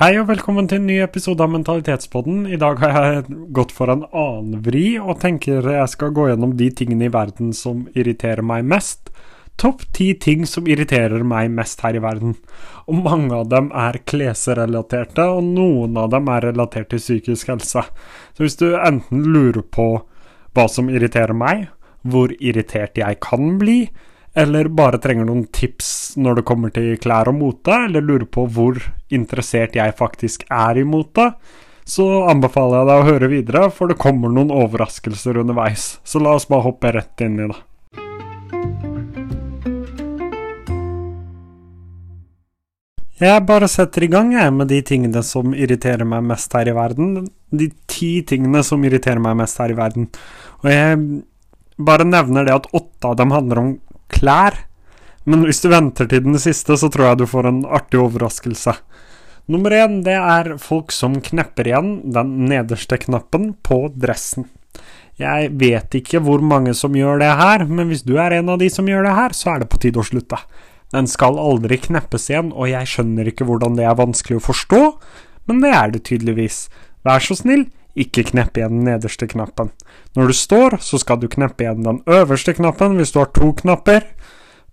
Hei og velkommen til en ny episode av Mentalitetspodden. I dag har jeg gått for en annen vri, og tenker jeg skal gå gjennom de tingene i verden som irriterer meg mest. Topp ti ting som irriterer meg mest her i verden. Og mange av dem er klesrelaterte, og noen av dem er relatert til psykisk helse. Så hvis du enten lurer på hva som irriterer meg, hvor irritert jeg kan bli, eller bare trenger noen tips når det kommer til klær og mote, eller lurer på hvor interessert jeg faktisk er i mote, så anbefaler jeg deg å høre videre, for det kommer noen overraskelser underveis. Så la oss bare hoppe rett inn i det. Jeg bare setter i gang jeg, med de tingene som irriterer meg mest her i verden. De ti tingene som irriterer meg mest her i verden. Og jeg bare nevner det at åtte av dem handler om klær. Men hvis du venter til den siste, så tror jeg du får en artig overraskelse. Nummer én, det er folk som knepper igjen den nederste knappen på dressen. Jeg vet ikke hvor mange som gjør det her, men hvis du er en av de som gjør det her, så er det på tide å slutte. Den skal aldri kneppes igjen, og jeg skjønner ikke hvordan det er vanskelig å forstå, men det er det tydeligvis. Vær så snill, ikke knepp igjen den nederste knappen. Når du står, så skal du kneppe igjen den øverste knappen hvis du har to knapper.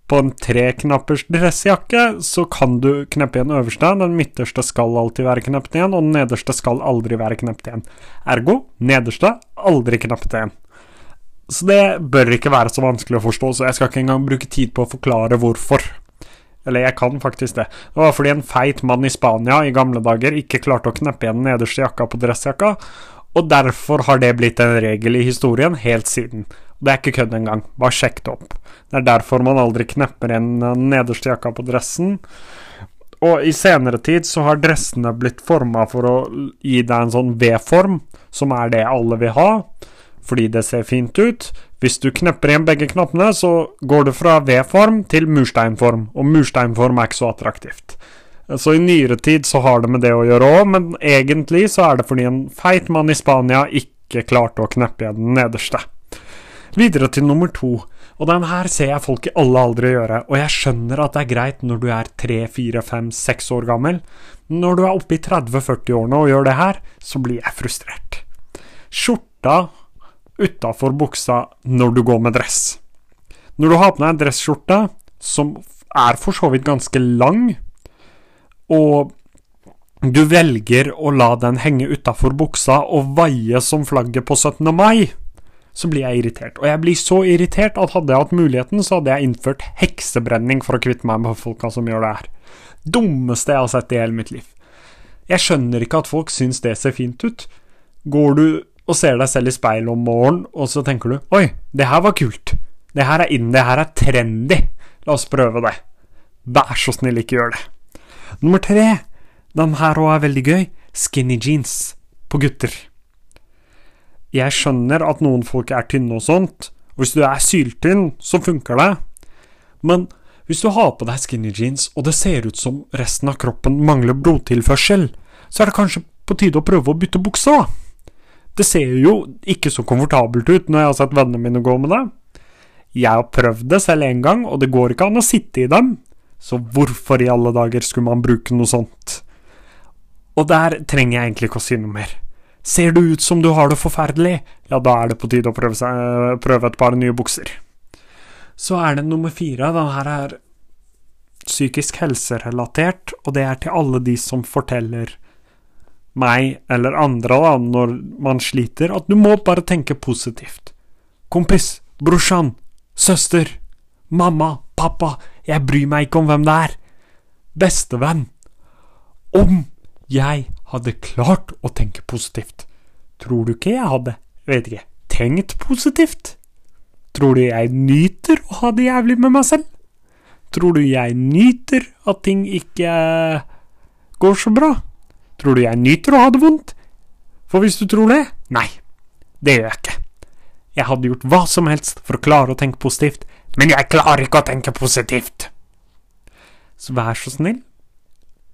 På en treknappers dressjakke så kan du kneppe igjen øverste, den midterste skal alltid være kneppet igjen, og den nederste skal aldri være kneppet igjen. Ergo nederste aldri kneppet igjen. Så det bør ikke være så vanskelig å forstå, så jeg skal ikke engang bruke tid på å forklare hvorfor. Eller jeg kan faktisk det. Det var fordi en feit mann i Spania i gamle dager ikke klarte å kneppe igjen den nederste jakka på dressjakka, og derfor har det blitt en regel i historien helt siden. Det er ikke kødd engang, bare sjekk det opp. Det er derfor man aldri knepper igjen den nederste jakka på dressen. Og i senere tid så har dressene blitt forma for å gi deg en sånn V-form, som er det alle vil ha, fordi det ser fint ut. Hvis du knepper igjen begge knappene, så går det fra V-form til mursteinform, og mursteinform er ikke så attraktivt. Så i nyere tid så har det med det å gjøre òg, men egentlig så er det fordi en feit mann i Spania ikke klarte å kneppe igjen den nederste. Videre til nummer to, og den her ser jeg folk i alle aldre gjøre, og jeg skjønner at det er greit når du er tre, fire, fem, seks år gammel, når du er oppe i 30-40-årene og gjør det her, så blir jeg frustrert. Skjorta utafor buksa når du går med dress. Når du har på deg en dresskjorte som er for så vidt ganske lang, og du velger å la den henge utafor buksa og vaie som flagget på 17. mai, så blir jeg irritert. Og jeg blir så irritert at hadde jeg hatt muligheten, så hadde jeg innført heksebrenning for å kvitte meg med folka som gjør det her. Dummeste jeg har sett i hele mitt liv. Jeg skjønner ikke at folk syns det ser fint ut. Går du og ser deg selv i speilet om morgenen, og så tenker du Oi, det her var kult. Det her er inn, det her er trendy. La oss prøve det. Vær så snill, ikke gjør det. Nummer tre, den her òg er veldig gøy, skinny jeans på gutter. Jeg skjønner at noen folk er tynne og sånt, og hvis du er syltynn, så funker det, men hvis du har på deg skinny jeans, og det ser ut som resten av kroppen mangler blodtilførsel, så er det kanskje på tide å prøve å bytte buksa. Det ser jo ikke så komfortabelt ut når jeg har sett vennene mine gå med det. Jeg har prøvd det selv en gang, og det går ikke an å sitte i dem. Så hvorfor i alle dager skulle man bruke noe sånt? Og der trenger jeg egentlig ikke å si noe mer. Ser du ut som du har det forferdelig, ja, da er det på tide å prøve, seg, prøve et par nye bukser. Så er det nummer fire. Den her er psykisk helserelatert, og det er til alle de som forteller meg eller andre da, når man sliter, at du må bare tenke positivt. Kompis, brorsan, søster, mamma, pappa, jeg bryr meg ikke om hvem det er. Bestevenn. Om jeg hadde klart å tenke positivt, tror du ikke jeg hadde, vet ikke, tenkt positivt? Tror du jeg nyter å ha det jævlig med meg selv? Tror du jeg nyter at ting ikke går så bra? Tror du jeg nyter å ha det vondt? For hvis du tror det, nei, det gjør jeg ikke. Jeg hadde gjort hva som helst for å klare å tenke positivt, men jeg klarer ikke å tenke positivt. Så vær så snill,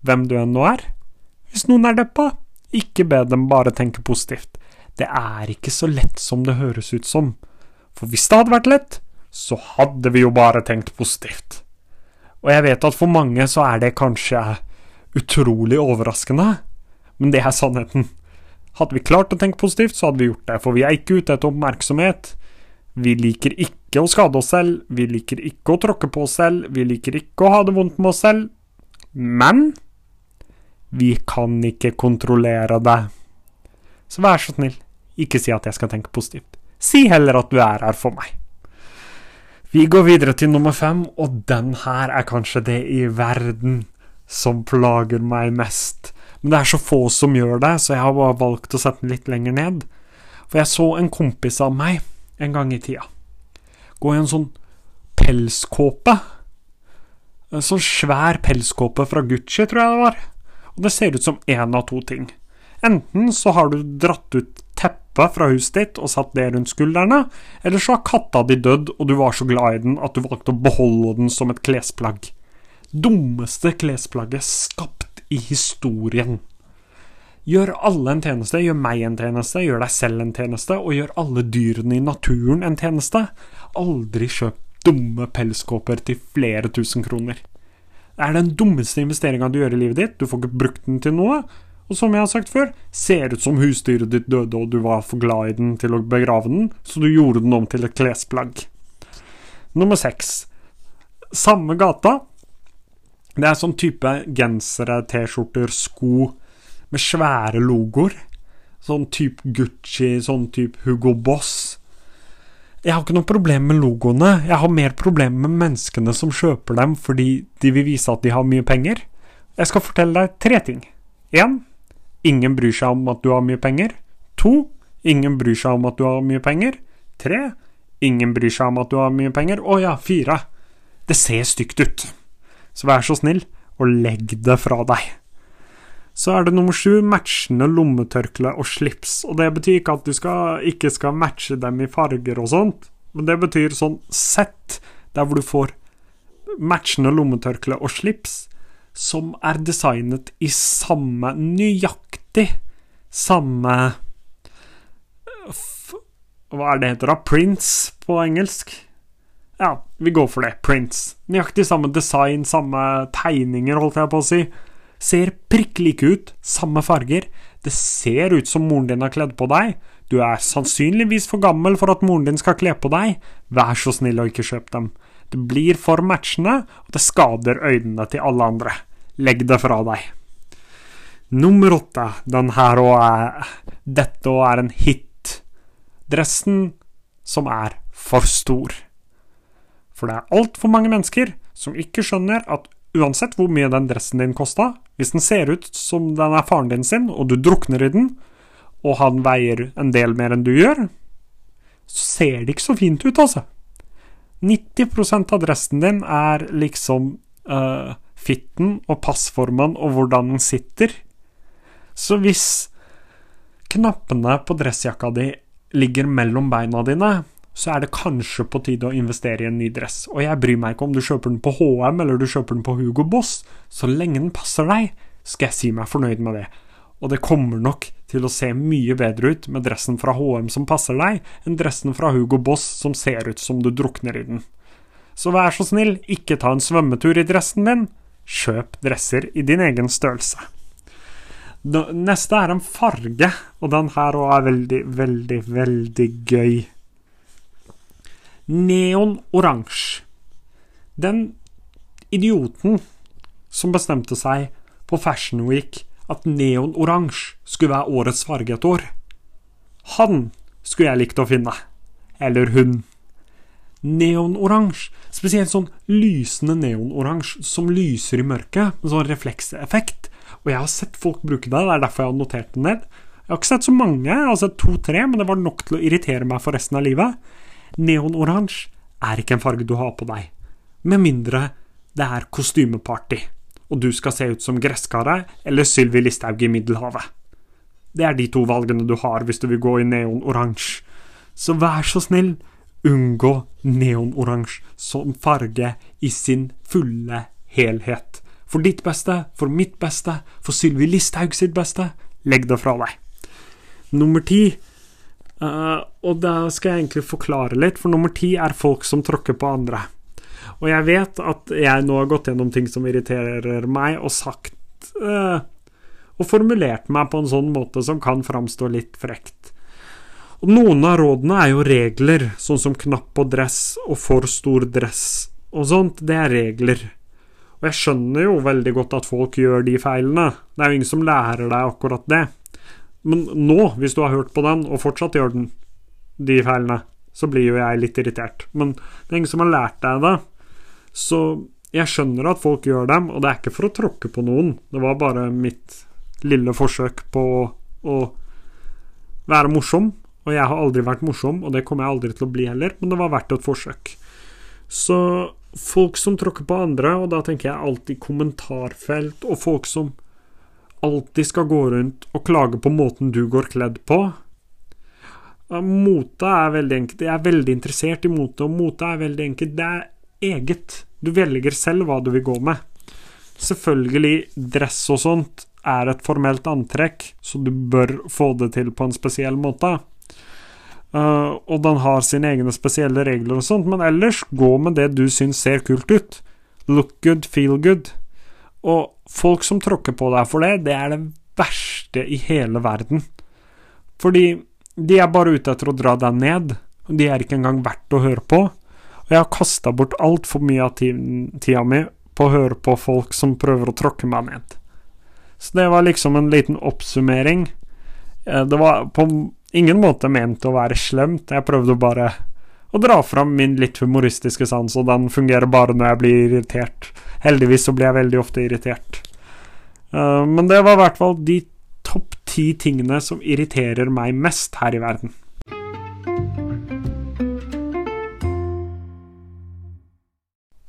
hvem du enn nå er, hvis noen er deppa, ikke be dem bare tenke positivt. Det er ikke så lett som det høres ut som, for hvis det hadde vært lett, så hadde vi jo bare tenkt positivt. Og jeg vet at for mange så er det kanskje utrolig overraskende, men det er sannheten. Hadde vi klart å tenke positivt, så hadde vi gjort det, for vi er ikke ute etter oppmerksomhet. Vi liker ikke å skade oss selv, vi liker ikke å tråkke på oss selv, vi liker ikke å ha det vondt med oss selv. Men vi kan ikke kontrollere det. Så vær så snill, ikke si at jeg skal tenke positivt. Si heller at du er her for meg. Vi går videre til nummer fem, og den her er kanskje det i verden som plager meg mest. Men det er så få som gjør det, så jeg har bare valgt å sette den litt lenger ned. For jeg så en kompis av meg en gang i tida gå i en sånn pelskåpe. En sånn svær pelskåpe fra Gucci, tror jeg det var. Og det ser ut som én av to ting. Enten så har du dratt ut teppet fra huset ditt og satt det rundt skuldrene, eller så har katta di dødd, og du var så glad i den at du valgte å beholde den som et klesplagg. Dummeste klesplagget skapt i historien. Gjør alle en tjeneste, gjør meg en tjeneste, gjør deg selv en tjeneste, og gjør alle dyrene i naturen en tjeneste. Aldri kjøp dumme pelskåper til flere tusen kroner. Det er den dummeste investeringa du gjør i livet ditt, du får ikke brukt den til noe, og som jeg har sagt før, ser ut som husdyret ditt døde og du var for glad i den til å begrave den, så du gjorde den om til et klesplagg. Nummer seks. Samme gata. Det er sånn type gensere, T-skjorter, sko med svære logoer. Sånn type Gucci, sånn type Hugo Boss. Jeg har ikke noe problem med logoene, jeg har mer problem med menneskene som kjøper dem fordi de vil vise at de har mye penger. Jeg skal fortelle deg tre ting. Én ingen bryr seg om at du har mye penger. To ingen bryr seg om at du har mye penger. Tre ingen bryr seg om at du har mye penger. Å ja, fire det ser stygt ut. Så vær så snill og legg det fra deg. Så er det nummer sju, matchende lommetørkle og slips. Og det betyr ikke at du skal, ikke skal matche dem i farger og sånt, men det betyr sånn sett, der hvor du får matchende lommetørkle og slips, som er designet i samme Nøyaktig samme Hva er det heter da? Prince på engelsk? Ja, vi går for det. Prince. Nøyaktig samme design, samme tegninger, holdt jeg på å si ser prikk like ut, samme farger, det ser ut som moren din har kledd på deg, du er sannsynligvis for gammel for at moren din skal kle på deg, vær så snill og ikke kjøp dem. Det blir for matchende, og det skader øynene til alle andre. Legg det fra deg. Nummer åtte, den her òg er Dette òg er en hit. Dressen som er for stor. For det er altfor mange mennesker som ikke skjønner at uansett hvor mye den dressen din kosta, hvis den ser ut som den er faren din sin, og du drukner i den, og han veier en del mer enn du gjør, så ser det ikke så fint ut, altså. 90% av dressen din er liksom uh, fitten og passformen og hvordan den sitter. Så hvis knappene på dressjakka di ligger mellom beina dine, så er det kanskje på tide å investere i en ny dress. Og jeg bryr meg ikke om du kjøper den på HM eller du kjøper den på Hugo Boss, så lenge den passer deg, skal jeg si meg fornøyd med det. Og det kommer nok til å se mye bedre ut med dressen fra HM som passer deg, enn dressen fra Hugo Boss som ser ut som du drukner i den. Så vær så snill, ikke ta en svømmetur i dressen din. Kjøp dresser i din egen størrelse. Neste er en farge, og den her òg er veldig, veldig, veldig gøy neonoransje. Den idioten som bestemte seg på Fashion Week at neonoransje skulle være årets farge et år, han skulle jeg likt å finne. Eller hun. Neonoransje, spesielt sånn lysende neonoransje som lyser i mørket, med sånn reflekseffekt. Og jeg har sett folk bruke det, det er derfor jeg har notert det ned. Jeg har ikke sett så mange, jeg har sett to-tre, men det var nok til å irritere meg for resten av livet. Neonoransje er ikke en farge du har på deg, med mindre det er kostymeparty, og du skal se ut som gresskaret eller Sylvi Listhaug i Middelhavet. Det er de to valgene du har hvis du vil gå i neonoransje. Så vær så snill, unngå neonoransje som farge i sin fulle helhet. For ditt beste, for mitt beste, for Sylvi Listhaug sitt beste, legg det fra deg. Nummer ti Uh, og da skal jeg egentlig forklare litt, for nummer ti er folk som tråkker på andre. Og jeg vet at jeg nå har gått gjennom ting som irriterer meg, og sagt uh, og formulert meg på en sånn måte som kan framstå litt frekt. Og noen av rådene er jo regler, sånn som knapp på dress og for stor dress og sånt. Det er regler. Og jeg skjønner jo veldig godt at folk gjør de feilene. Det er jo ingen som lærer deg akkurat det. Men nå, hvis du har hørt på den og fortsatt gjør den, de feilene, så blir jo jeg litt irritert. Men det er ingen som har lært deg det. Så jeg skjønner at folk gjør dem, og det er ikke for å tråkke på noen. Det var bare mitt lille forsøk på å være morsom. Og jeg har aldri vært morsom, og det kommer jeg aldri til å bli heller, men det var verdt et forsøk. Så folk som tråkker på andre, og da tenker jeg alltid kommentarfelt, og folk som alltid skal gå rundt og klage på måten du går kledd på. Mote er veldig enkelt. Jeg er veldig interessert i mote, og mote er veldig enkelt. Det er eget. Du velger selv hva du vil gå med. Selvfølgelig, dress og sånt er et formelt antrekk, så du bør få det til på en spesiell måte. Uh, og den har sine egne spesielle regler og sånt, men ellers, gå med det du syns ser kult ut. Look good, feel good. Og folk som tråkker på deg for det, det er det verste i hele verden. Fordi de er bare ute etter å dra deg ned, og de er ikke engang verdt å høre på. Og jeg har kasta bort altfor mye av tida mi på å høre på folk som prøver å tråkke meg ned. Så det var liksom en liten oppsummering. Eh, det var på ingen måte ment å være slemt. Jeg prøvde bare å dra fram min litt humoristiske sans, og den fungerer bare når jeg blir irritert. Heldigvis så blir jeg veldig ofte irritert. Eh, men det var i hvert fall de topp ti tingene som irriterer meg mest her i verden.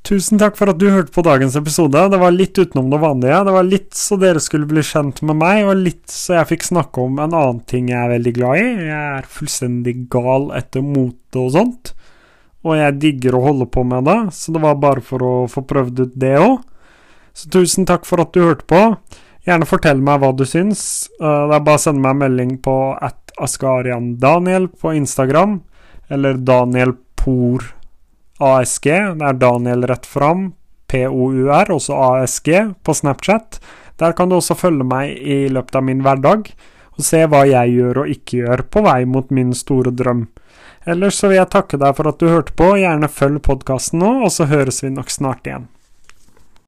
Tusen takk for at du hørte på dagens episode. Det var litt utenom det vanlige. Det var litt så dere skulle bli kjent med meg, og litt så jeg fikk snakke om en annen ting jeg er veldig glad i. Jeg er fullstendig gal etter mote og sånt, og jeg digger å holde på med det, så det var bare for å få prøvd ut det òg. Så tusen takk for at du hørte på. Gjerne fortell meg hva du syns. Eh, det er bare å sende meg en melding på at askariandaniel på Instagram, eller Daniel Por ASG. Det er Daniel rett fram, POUR, også ASG, på Snapchat. Der kan du også følge meg i løpet av min hverdag, og se hva jeg gjør og ikke gjør på vei mot min store drøm. Ellers så vil jeg takke deg for at du hørte på, gjerne følg podkasten nå, og så høres vi nok snart igjen.